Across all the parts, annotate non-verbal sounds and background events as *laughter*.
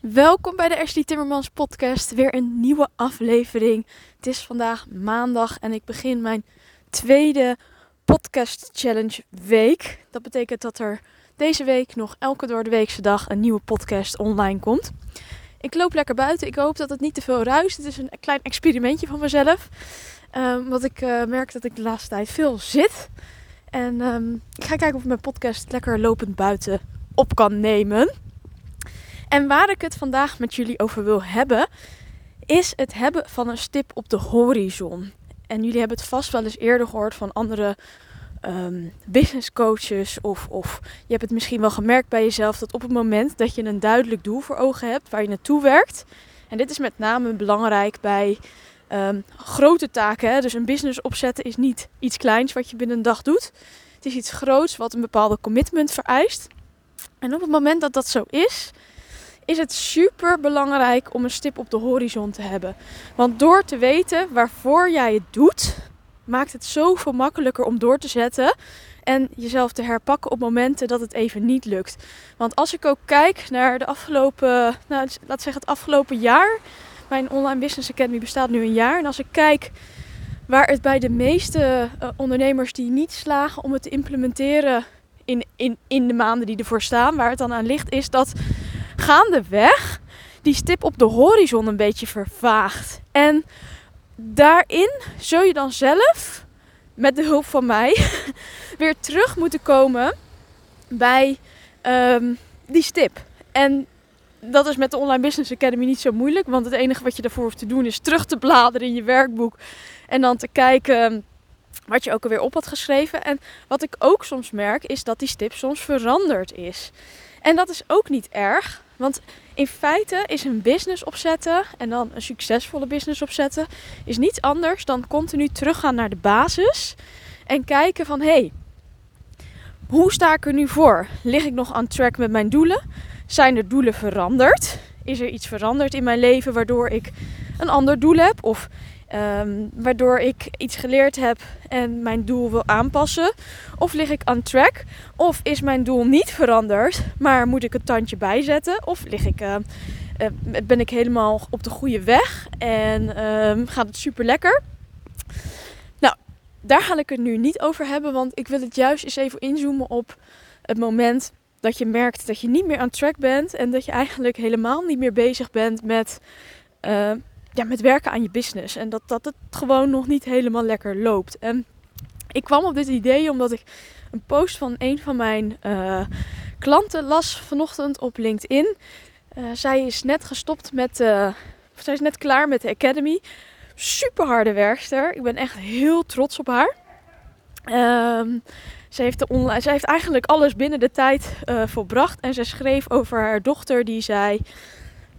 Welkom bij de Ashley Timmermans podcast. Weer een nieuwe aflevering. Het is vandaag maandag en ik begin mijn tweede podcast challenge week. Dat betekent dat er deze week nog elke door de weekse dag een nieuwe podcast online komt. Ik loop lekker buiten. Ik hoop dat het niet te veel ruist. Het is een klein experimentje van mezelf. Um, want ik uh, merk dat ik de laatste tijd veel zit. En um, ik ga kijken of mijn podcast lekker lopend buiten op kan nemen. En waar ik het vandaag met jullie over wil hebben, is het hebben van een stip op de horizon. En jullie hebben het vast wel eens eerder gehoord van andere um, business coaches. Of, of je hebt het misschien wel gemerkt bij jezelf dat op het moment dat je een duidelijk doel voor ogen hebt waar je naartoe werkt. En dit is met name belangrijk bij um, grote taken. Hè? Dus een business opzetten is niet iets kleins wat je binnen een dag doet. Het is iets groots wat een bepaalde commitment vereist. En op het moment dat dat zo is, is het super belangrijk om een stip op de horizon te hebben. Want door te weten waarvoor jij het doet, maakt het zoveel makkelijker om door te zetten en jezelf te herpakken op momenten dat het even niet lukt. Want als ik ook kijk naar de afgelopen, nou, laat zeggen het afgelopen jaar, mijn online business academy bestaat nu een jaar. En als ik kijk waar het bij de meeste uh, ondernemers die niet slagen om het te implementeren in, in, in de maanden die ervoor staan, waar het dan aan ligt, is dat gaandeweg die stip op de horizon een beetje vervaagt. En daarin zul je dan zelf, met de hulp van mij, *laughs* weer terug moeten komen bij um, die stip. En dat is met de Online Business Academy niet zo moeilijk. Want het enige wat je daarvoor hoeft te doen is terug te bladeren in je werkboek. En dan te kijken wat je ook alweer op had geschreven. En wat ik ook soms merk is dat die stip soms veranderd is. En dat is ook niet erg. Want in feite is een business opzetten en dan een succesvolle business opzetten is niets anders dan continu teruggaan naar de basis en kijken van hé, hey, hoe sta ik er nu voor? Lig ik nog aan track met mijn doelen? Zijn er doelen veranderd? Is er iets veranderd in mijn leven waardoor ik een ander doel heb? Of Um, waardoor ik iets geleerd heb en mijn doel wil aanpassen? Of lig ik aan track? Of is mijn doel niet veranderd, maar moet ik een tandje bijzetten? Of lig ik, uh, uh, ben ik helemaal op de goede weg en uh, gaat het super lekker? Nou, daar ga ik het nu niet over hebben, want ik wil het juist eens even inzoomen op het moment dat je merkt dat je niet meer aan track bent en dat je eigenlijk helemaal niet meer bezig bent met ja, met werken aan je business. En dat, dat het gewoon nog niet helemaal lekker loopt. En ik kwam op dit idee omdat ik een post van een van mijn uh, klanten las vanochtend op LinkedIn. Uh, zij is net gestopt met, uh, zij is net klaar met de Academy. Super harde werkster. Ik ben echt heel trots op haar. Um, ze heeft, de online, ze heeft eigenlijk alles binnen de tijd volbracht. En ze schreef over haar dochter die zei...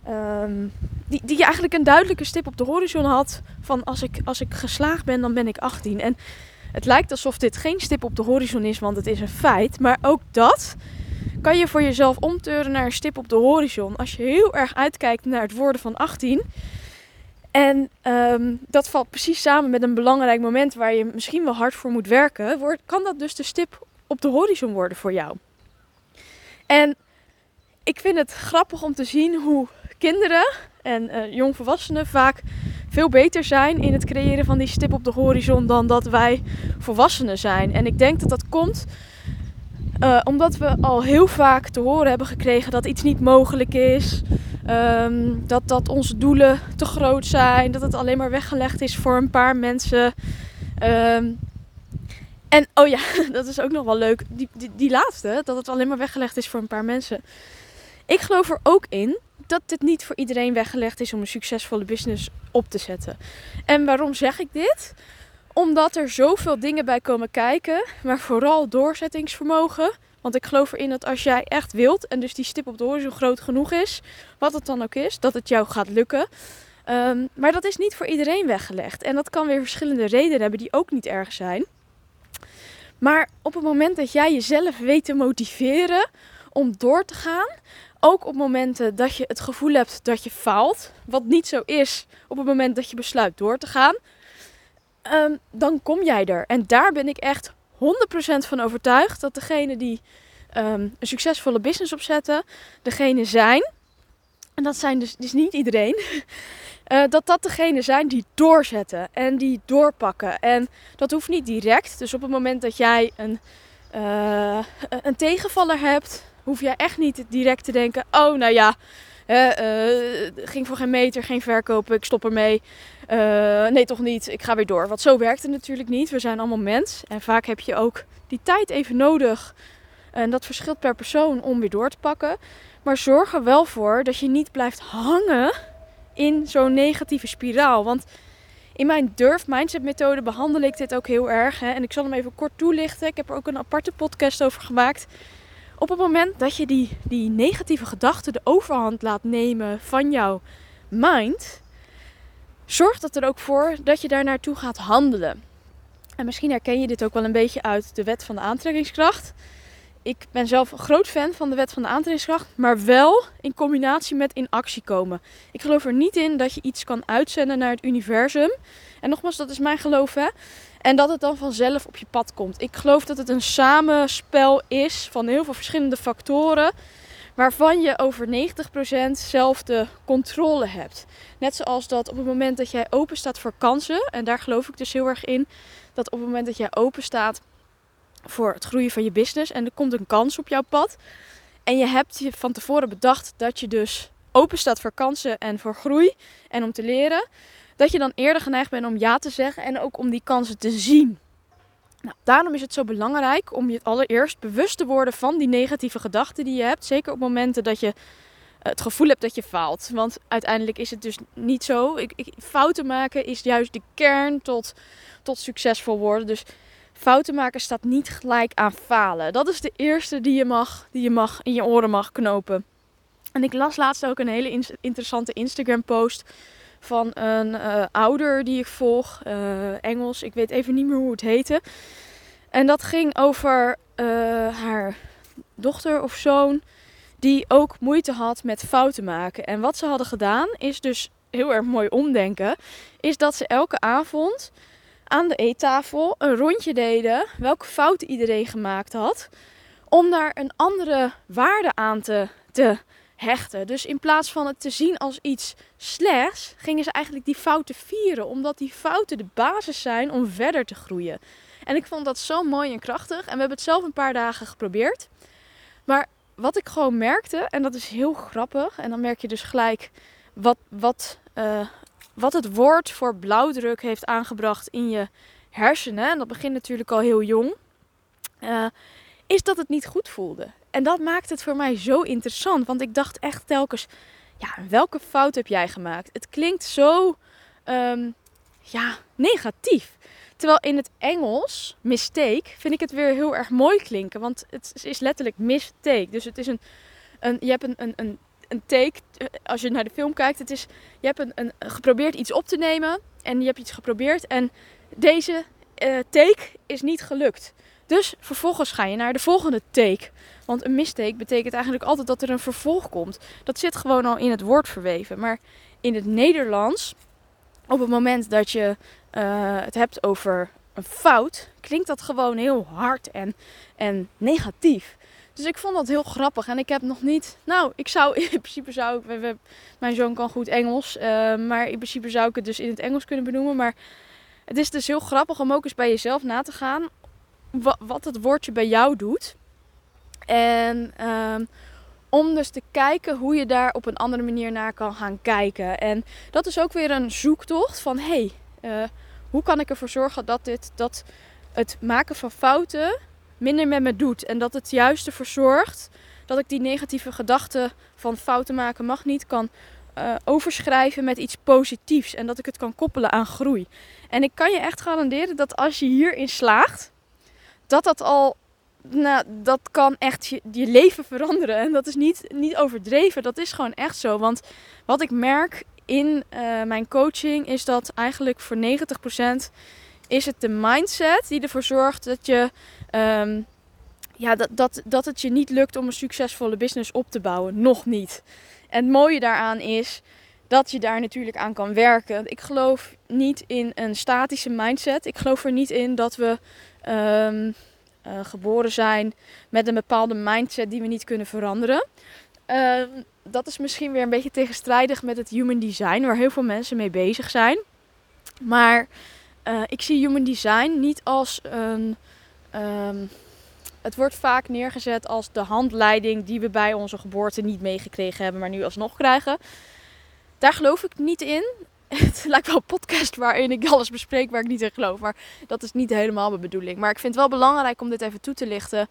Um, die, die eigenlijk een duidelijke stip op de horizon had van als ik, als ik geslaagd ben, dan ben ik 18. En het lijkt alsof dit geen stip op de horizon is, want het is een feit. Maar ook dat kan je voor jezelf omteuren naar een stip op de horizon. Als je heel erg uitkijkt naar het worden van 18. En um, dat valt precies samen met een belangrijk moment waar je misschien wel hard voor moet werken. Wordt, kan dat dus de stip op de horizon worden voor jou? En ik vind het grappig om te zien hoe kinderen en uh, jongvolwassenen vaak veel beter zijn in het creëren van die stip op de horizon dan dat wij volwassenen zijn. En ik denk dat dat komt uh, omdat we al heel vaak te horen hebben gekregen dat iets niet mogelijk is. Um, dat, dat onze doelen te groot zijn. Dat het alleen maar weggelegd is voor een paar mensen. Um, en oh ja, *laughs* dat is ook nog wel leuk. Die, die, die laatste, dat het alleen maar weggelegd is voor een paar mensen. Ik geloof er ook in dat het niet voor iedereen weggelegd is om een succesvolle business op te zetten. En waarom zeg ik dit? Omdat er zoveel dingen bij komen kijken, maar vooral doorzettingsvermogen. Want ik geloof erin dat als jij echt wilt en dus die stip op de horizon groot genoeg is, wat het dan ook is, dat het jou gaat lukken. Um, maar dat is niet voor iedereen weggelegd. En dat kan weer verschillende redenen hebben die ook niet erg zijn. Maar op het moment dat jij jezelf weet te motiveren om door te gaan, ook op momenten dat je het gevoel hebt dat je faalt, wat niet zo is op het moment dat je besluit door te gaan, um, dan kom jij er. En daar ben ik echt 100% van overtuigd dat degene die um, een succesvolle business opzetten, degene zijn en dat zijn dus, dus niet iedereen, uh, *laughs* dat dat degene zijn die doorzetten en die doorpakken. En dat hoeft niet direct. Dus op het moment dat jij een, uh, een tegenvaller hebt, hoef jij echt niet direct te denken: oh, nou ja, uh, ging voor geen meter, geen verkopen, ik stop ermee. nee, toch niet, ik ga weer door. Want zo werkt het natuurlijk niet. We zijn allemaal mens. En vaak heb je ook die tijd even nodig. En dat verschilt per persoon om weer door te pakken. Maar zorg er wel voor dat je niet blijft hangen in zo'n negatieve spiraal. Want in mijn Durf Mindset methode behandel ik dit ook heel erg. Hè? En ik zal hem even kort toelichten. Ik heb er ook een aparte podcast over gemaakt. Op het moment dat je die, die negatieve gedachten de overhand laat nemen van jouw mind, zorgt dat er ook voor dat je daar naartoe gaat handelen. En misschien herken je dit ook wel een beetje uit de wet van de aantrekkingskracht ik ben zelf een groot fan van de wet van de aantrekkingskracht, maar wel in combinatie met in actie komen. Ik geloof er niet in dat je iets kan uitzenden naar het universum. En nogmaals, dat is mijn geloof hè. En dat het dan vanzelf op je pad komt. Ik geloof dat het een samenspel is van heel veel verschillende factoren. Waarvan je over 90% zelf de controle hebt. Net zoals dat op het moment dat jij open staat voor kansen. En daar geloof ik dus heel erg in. Dat op het moment dat jij open staat voor het groeien van je business en er komt een kans op jouw pad. En je hebt je van tevoren bedacht dat je dus open staat voor kansen en voor groei en om te leren. Dat je dan eerder geneigd bent om ja te zeggen en ook om die kansen te zien. Nou, daarom is het zo belangrijk om je allereerst bewust te worden van die negatieve gedachten die je hebt. Zeker op momenten dat je het gevoel hebt dat je faalt. Want uiteindelijk is het dus niet zo. Ik, ik, fouten maken is juist de kern tot, tot succesvol worden. Dus Fouten maken staat niet gelijk aan falen. Dat is de eerste die je mag, die je mag in je oren mag knopen. En ik las laatst ook een hele interessante Instagram post van een uh, ouder die ik volg, uh, Engels. Ik weet even niet meer hoe het heette. En dat ging over uh, haar dochter of zoon die ook moeite had met fouten maken. En wat ze hadden gedaan is dus heel erg mooi omdenken, is dat ze elke avond aan de eettafel een rondje deden welke fouten iedereen gemaakt had. Om daar een andere waarde aan te, te hechten. Dus in plaats van het te zien als iets slechts, gingen ze eigenlijk die fouten vieren. Omdat die fouten de basis zijn om verder te groeien. En ik vond dat zo mooi en krachtig. En we hebben het zelf een paar dagen geprobeerd. Maar wat ik gewoon merkte, en dat is heel grappig. En dan merk je dus gelijk wat, wat uh, wat het woord voor blauwdruk heeft aangebracht in je hersenen, en dat begint natuurlijk al heel jong, uh, is dat het niet goed voelde. En dat maakt het voor mij zo interessant, want ik dacht echt telkens, ja, welke fout heb jij gemaakt? Het klinkt zo, um, ja, negatief. Terwijl in het Engels, mistake, vind ik het weer heel erg mooi klinken. Want het is letterlijk mistake. Dus het is een, een je hebt een, een, een een take, eh, als je naar de film kijkt, het is, je hebt een, een, geprobeerd iets op te nemen en je hebt iets geprobeerd en deze uh, take is niet gelukt. Dus vervolgens ga je naar de volgende take. Want een mistake betekent eigenlijk altijd dat er een vervolg komt. Dat zit gewoon al in het woord verweven. Maar in het Nederlands, op het moment dat je uh, het hebt over een fout, klinkt dat gewoon heel hard en, en negatief. Dus ik vond dat heel grappig. En ik heb nog niet. Nou, ik zou *laughs* in principe zou ik. mijn zoon kan goed Engels. Uh, maar in principe zou ik het dus in het Engels kunnen benoemen. Maar het is dus heel grappig om ook eens bij jezelf na te gaan. Wat, het woordje bij jou doet. En um, om dus te kijken hoe je daar op een andere manier naar kan gaan kijken. En dat is ook weer een zoektocht van hé, hey, uh, hoe kan ik ervoor zorgen dat dit dat het maken van fouten minder met me doet. En dat het juist ervoor zorgt dat ik die negatieve gedachten van fouten maken mag niet kan uh, overschrijven met iets positiefs. En dat ik het kan koppelen aan groei. En ik kan je echt garanderen dat als je hierin slaagt, dat dat al. Nou, dat kan echt je, leven veranderen. En dat is niet, niet overdreven. Dat is gewoon echt zo. Want wat ik merk in uh, mijn coaching is dat eigenlijk voor 90% is het de mindset die ervoor zorgt dat je um, ja, dat, dat, dat het je niet lukt om een succesvolle business op te bouwen. Nog niet. En het mooie daaraan is dat je daar natuurlijk aan kan werken. Ik geloof niet in een statische mindset. Ik geloof er niet in dat we um, uh, geboren zijn met een bepaalde mindset die we niet kunnen veranderen. Ehm, dat is misschien weer een beetje tegenstrijdig met het human design, waar heel veel mensen mee bezig zijn. Maar uh, ik zie human design niet als een. Um, het wordt vaak neergezet als de handleiding die we bij onze geboorte niet meegekregen hebben, maar nu alsnog krijgen. Daar geloof ik niet in. *laughs* Het lijkt wel een podcast waarin ik alles bespreek waar ik niet in geloof. Maar dat is niet helemaal mijn bedoeling. Maar ik vind het wel belangrijk om dit even toe te lichten.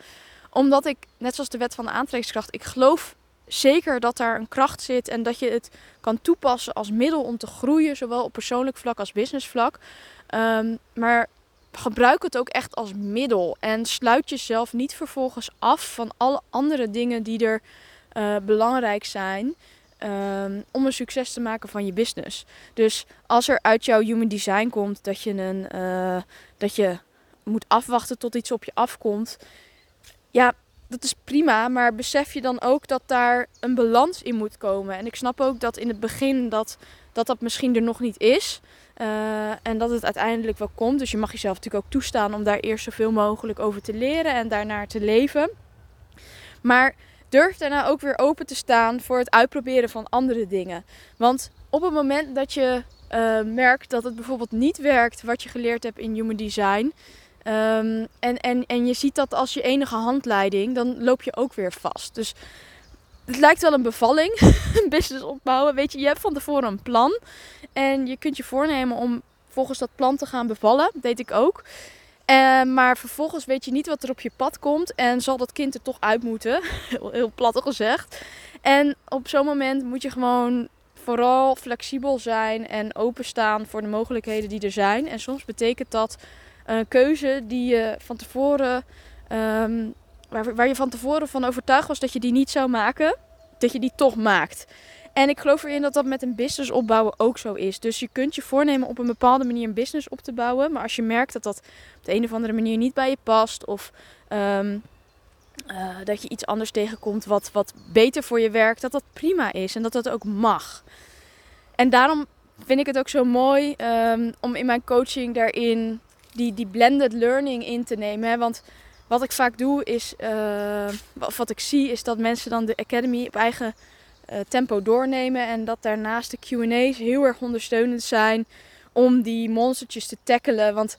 Omdat ik, net zoals de wet van de aantrekkingskracht, ik geloof zeker dat daar een kracht zit en dat je het kan toepassen als middel om te groeien, zowel op persoonlijk vlak als business vlak. Ehm, maar gebruik het ook echt als middel en sluit jezelf niet vervolgens af van alle andere dingen die er uh, belangrijk zijn. Um, om een succes te maken van je business. Dus als er uit jouw human design komt dat je, een, uh, dat je moet afwachten tot iets op je afkomt. Ja, dat is prima, maar besef je dan ook dat daar een balans in moet komen. En ik snap ook dat in het begin dat dat, dat misschien er nog niet is. Uh, en dat het uiteindelijk wel komt. Dus je mag jezelf natuurlijk ook toestaan om daar eerst zoveel mogelijk over te leren en daarnaar te leven. Maar durf daarna ook weer open te staan voor het uitproberen van andere dingen. Want op het moment dat je uh, merkt dat het bijvoorbeeld niet werkt wat je geleerd hebt in Human Design, Um, en, en, en je ziet dat als je enige handleiding, dan loop je ook weer vast. Dus het lijkt wel een bevalling, *laughs* een business opbouwen. Weet je, je hebt van tevoren een plan. En je kunt je voornemen om volgens dat plan te gaan bevallen. Dat deed ik ook. Uh, maar vervolgens weet je niet wat er op je pad komt. En zal dat kind er toch uit moeten. *laughs* Heel plat gezegd. En op zo'n moment moet je gewoon vooral flexibel zijn en openstaan voor de mogelijkheden die er zijn. En soms betekent dat een keuze die je van tevoren, waar, waar je van tevoren van overtuigd was dat je die niet zou maken, dat je die toch maakt. En ik geloof erin dat dat met een business opbouwen ook zo is. Dus je kunt je voornemen op een bepaalde manier een business op te bouwen. Maar als je merkt dat dat op de een of andere manier niet bij je past. Of um, uh, dat je iets anders tegenkomt wat, wat beter voor je werkt. Dat dat prima is en dat dat ook mag. En daarom vind ik het ook zo mooi um, om in mijn coaching daarin die, die blended learning in te nemen. Hè? Want wat ik vaak doe is, uh, wat ik zie, is dat mensen dan de Academy op eigen tempo doornemen. En dat daarnaast de QA's heel erg ondersteunend zijn om die monstertjes te tackelen. Want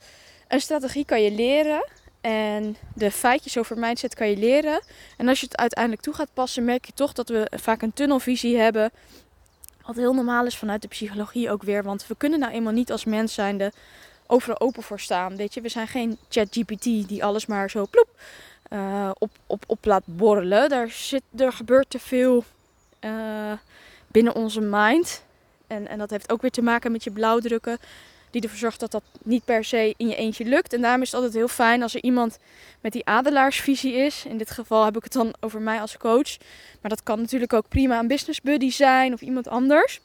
een strategie kan je leren. En de feitjes over mindset kan je leren. En als je het uiteindelijk toe gaat passen, merk je toch dat we vaak een tunnelvisie hebben. Wat heel normaal is vanuit de psychologie ook weer. Want we kunnen nou eenmaal niet als mens zijnde overal open voor staan. Weet je, we zijn geen ChatGPT die alles maar zo ploep uh, op, op, op laat borrelen. Daar zit, er gebeurt te veel uh, binnen onze mind. En, en dat heeft ook weer te maken met je blauwdrukken. Die ervoor zorgt dat dat niet per se in je eentje lukt. En daarom is het altijd heel fijn als er iemand met die adelaarsvisie is. In dit geval heb ik het dan over mij als coach. Maar dat kan natuurlijk ook prima een business buddy zijn of iemand anders.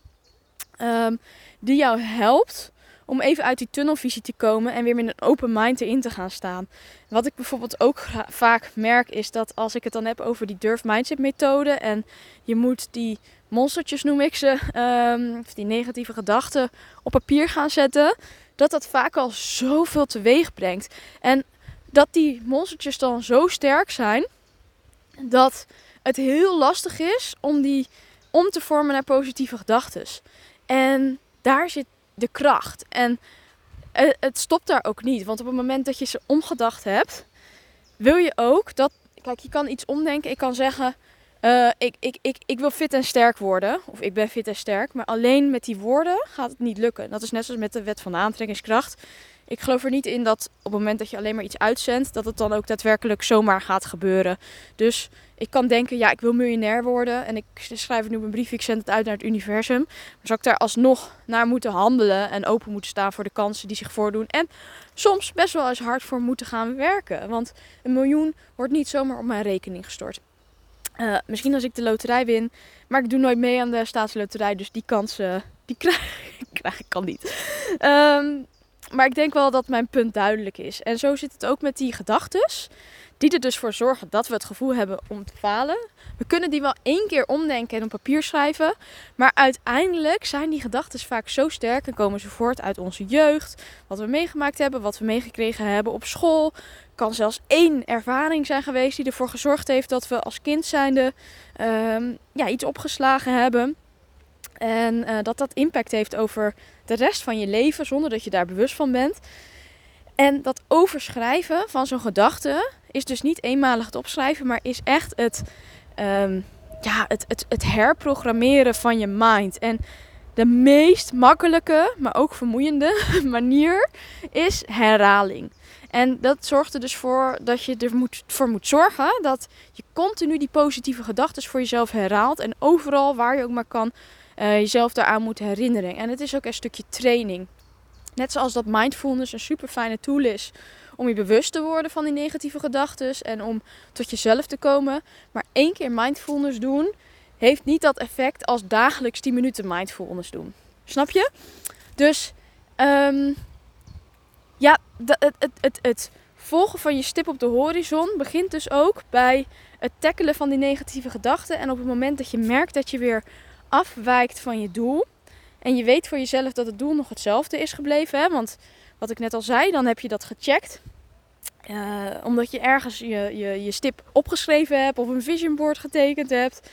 Um, die jou helpt om even uit die tunnelvisie te komen en weer met een open mind erin te gaan staan. Wat ik bijvoorbeeld ook vaak merk is dat als ik het dan heb over die durf mindset methode en je moet die monstertjes noem ik ze, um, *laughs* of die negatieve gedachten op papier gaan zetten, dat dat vaak al zoveel teweeg brengt. En dat die monstertjes dan zo sterk zijn dat het heel lastig is om die om te vormen naar positieve gedachten. En daar zit de kracht. En het stopt daar ook niet. Want op het moment dat je ze omgedacht hebt, wil je ook dat. Kijk, je kan iets omdenken. Ik kan zeggen. Uh, ik, ik, ik, ik wil fit en sterk worden. Of ik ben fit en sterk. Maar alleen met die woorden gaat het niet lukken. Dat is net zoals met de wet van de aantrekkingskracht. Ik geloof er niet in dat op het moment dat je alleen maar iets uitzendt, dat het dan ook daadwerkelijk zomaar gaat gebeuren. Dus ik kan denken, ja, ik wil miljonair worden en ik schrijf nu een brief, ik zend het uit naar het universum. Maar zou ik daar alsnog naar moeten handelen en open moeten staan voor de kansen die zich voordoen. En soms best wel eens hard voor moeten gaan werken. Want een miljoen wordt niet zomaar op mijn rekening gestort. Uh, misschien als ik de loterij win, maar ik doe nooit mee aan de staatsloterij, dus die kansen, die krijg, *laughs* krijg ik kan niet. Um, maar ik denk wel dat mijn punt duidelijk is. En zo zit het ook met die gedachten. Die er dus voor zorgen dat we het gevoel hebben om te falen. We kunnen die wel één keer omdenken en op papier schrijven. Maar uiteindelijk zijn die gedachten vaak zo sterk en komen ze voort uit onze jeugd. Wat we meegemaakt hebben, wat we meegekregen hebben op school. kan zelfs één ervaring zijn geweest die ervoor gezorgd heeft dat we als kind zijnde ehm, ja, iets opgeslagen hebben. En uh, dat dat impact heeft over de rest van je leven zonder dat je daar bewust van bent. En dat overschrijven van zo'n gedachte is dus niet eenmalig het opschrijven, maar is echt het, um, ja, het, het, het herprogrammeren van je mind. En de meest makkelijke, maar ook vermoeiende *laughs* manier is herhaling. En dat zorgt er dus voor dat je ervoor moet, voor moet zorgen dat je continu die positieve gedachten voor jezelf herhaalt. En overal waar je ook maar kan, uh, jezelf daaraan moet herinneren. En het is ook een stukje training. Net zoals dat mindfulness een super fijne tool is om je bewust te worden van die negatieve gedachten en om tot jezelf te komen. Maar één keer mindfulness doen heeft niet dat effect als dagelijks 10 minuten mindfulness doen. Snap je? Dus um, ja, het, het, het, het volgen van je stip op de horizon begint dus ook bij het tackelen van die negatieve gedachten. En op het moment dat je merkt dat je weer afwijkt van je doel. En je weet voor jezelf dat het doel nog hetzelfde is gebleven. Hè? Want wat ik net al zei, dan heb je dat gecheckt. Uh, omdat je ergens je, je, je stip opgeschreven hebt of een vision board getekend hebt.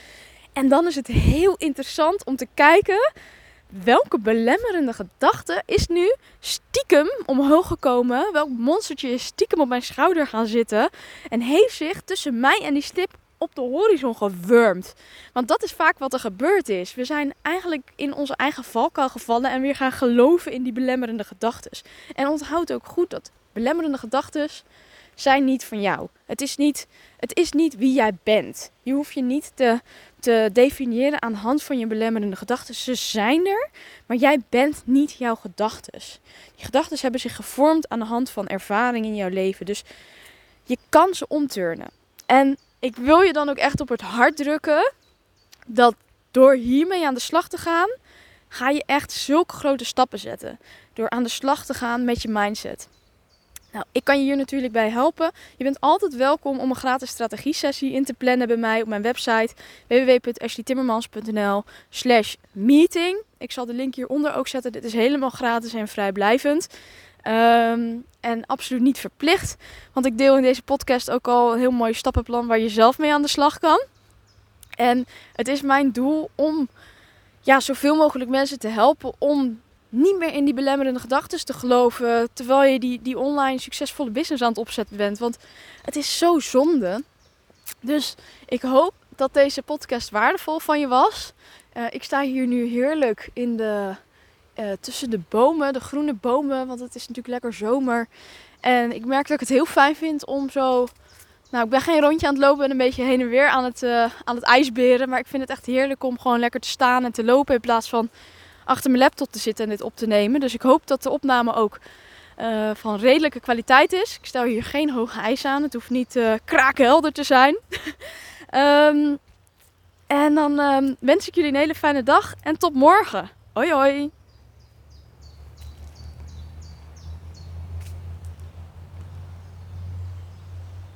En dan is het heel interessant om te kijken welke belemmerende gedachte is nu stiekem omhoog gekomen? Welk monstertje is stiekem op mijn schouder gaan zitten? En heeft zich tussen mij en die stip op de horizon gewurmd. Want dat is vaak wat er gebeurd is. We zijn eigenlijk in onze eigen valkuil gevallen en weer gaan geloven in die belemmerende gedachten. En onthoud ook goed dat belemmerende gedachten zijn niet van jou. Het is niet, het is niet wie jij bent. Je hoeft je niet te, te definiëren aan de hand van je belemmerende gedachten. Ze zijn er, maar jij bent niet jouw gedachten. Die gedachten hebben zich gevormd aan de hand van ervaring in jouw leven. Dus je kan ze omturnen. En ik wil je dan ook echt op het hart drukken dat door hiermee aan de slag te gaan, ga je echt zulke grote stappen zetten. Door aan de slag te gaan met je mindset. Nou, ik kan je hier natuurlijk bij helpen. Je bent altijd welkom om een gratis strategie-sessie in te plannen bij mij op mijn website www.ashleytimmermans.nl slash meeting. Ik zal de link hieronder ook zetten. Dit is helemaal gratis en vrijblijvend. Um, en absoluut niet verplicht. Want ik deel in deze podcast ook al een heel mooi stappenplan waar je zelf mee aan de slag kan. En het is mijn doel om ja, zoveel mogelijk mensen te helpen om niet meer in die belemmerende gedachten te geloven. Terwijl je die, die online succesvolle business aan het opzetten bent. Want het is zo zonde. Dus ik hoop dat deze podcast waardevol van je was. Uh, ik sta hier nu heerlijk in de uh, tussen de bomen, de groene bomen, want het is natuurlijk lekker zomer. En ik merk dat ik het heel fijn vind om zo. Nou, ik ben geen rondje aan het lopen en een beetje heen en weer aan het, uh, aan het ijsberen. Maar ik vind het echt heerlijk om gewoon lekker te staan en te lopen in plaats van achter mijn laptop te zitten en dit op te nemen. Dus ik hoop dat de opname ook uh, van redelijke kwaliteit is. Ik stel hier geen hoge eisen aan. Het hoeft niet uh, kraakhelder te zijn. um, *laughs* en dan um, wens ik jullie een hele fijne dag en tot morgen. Hoi hoi!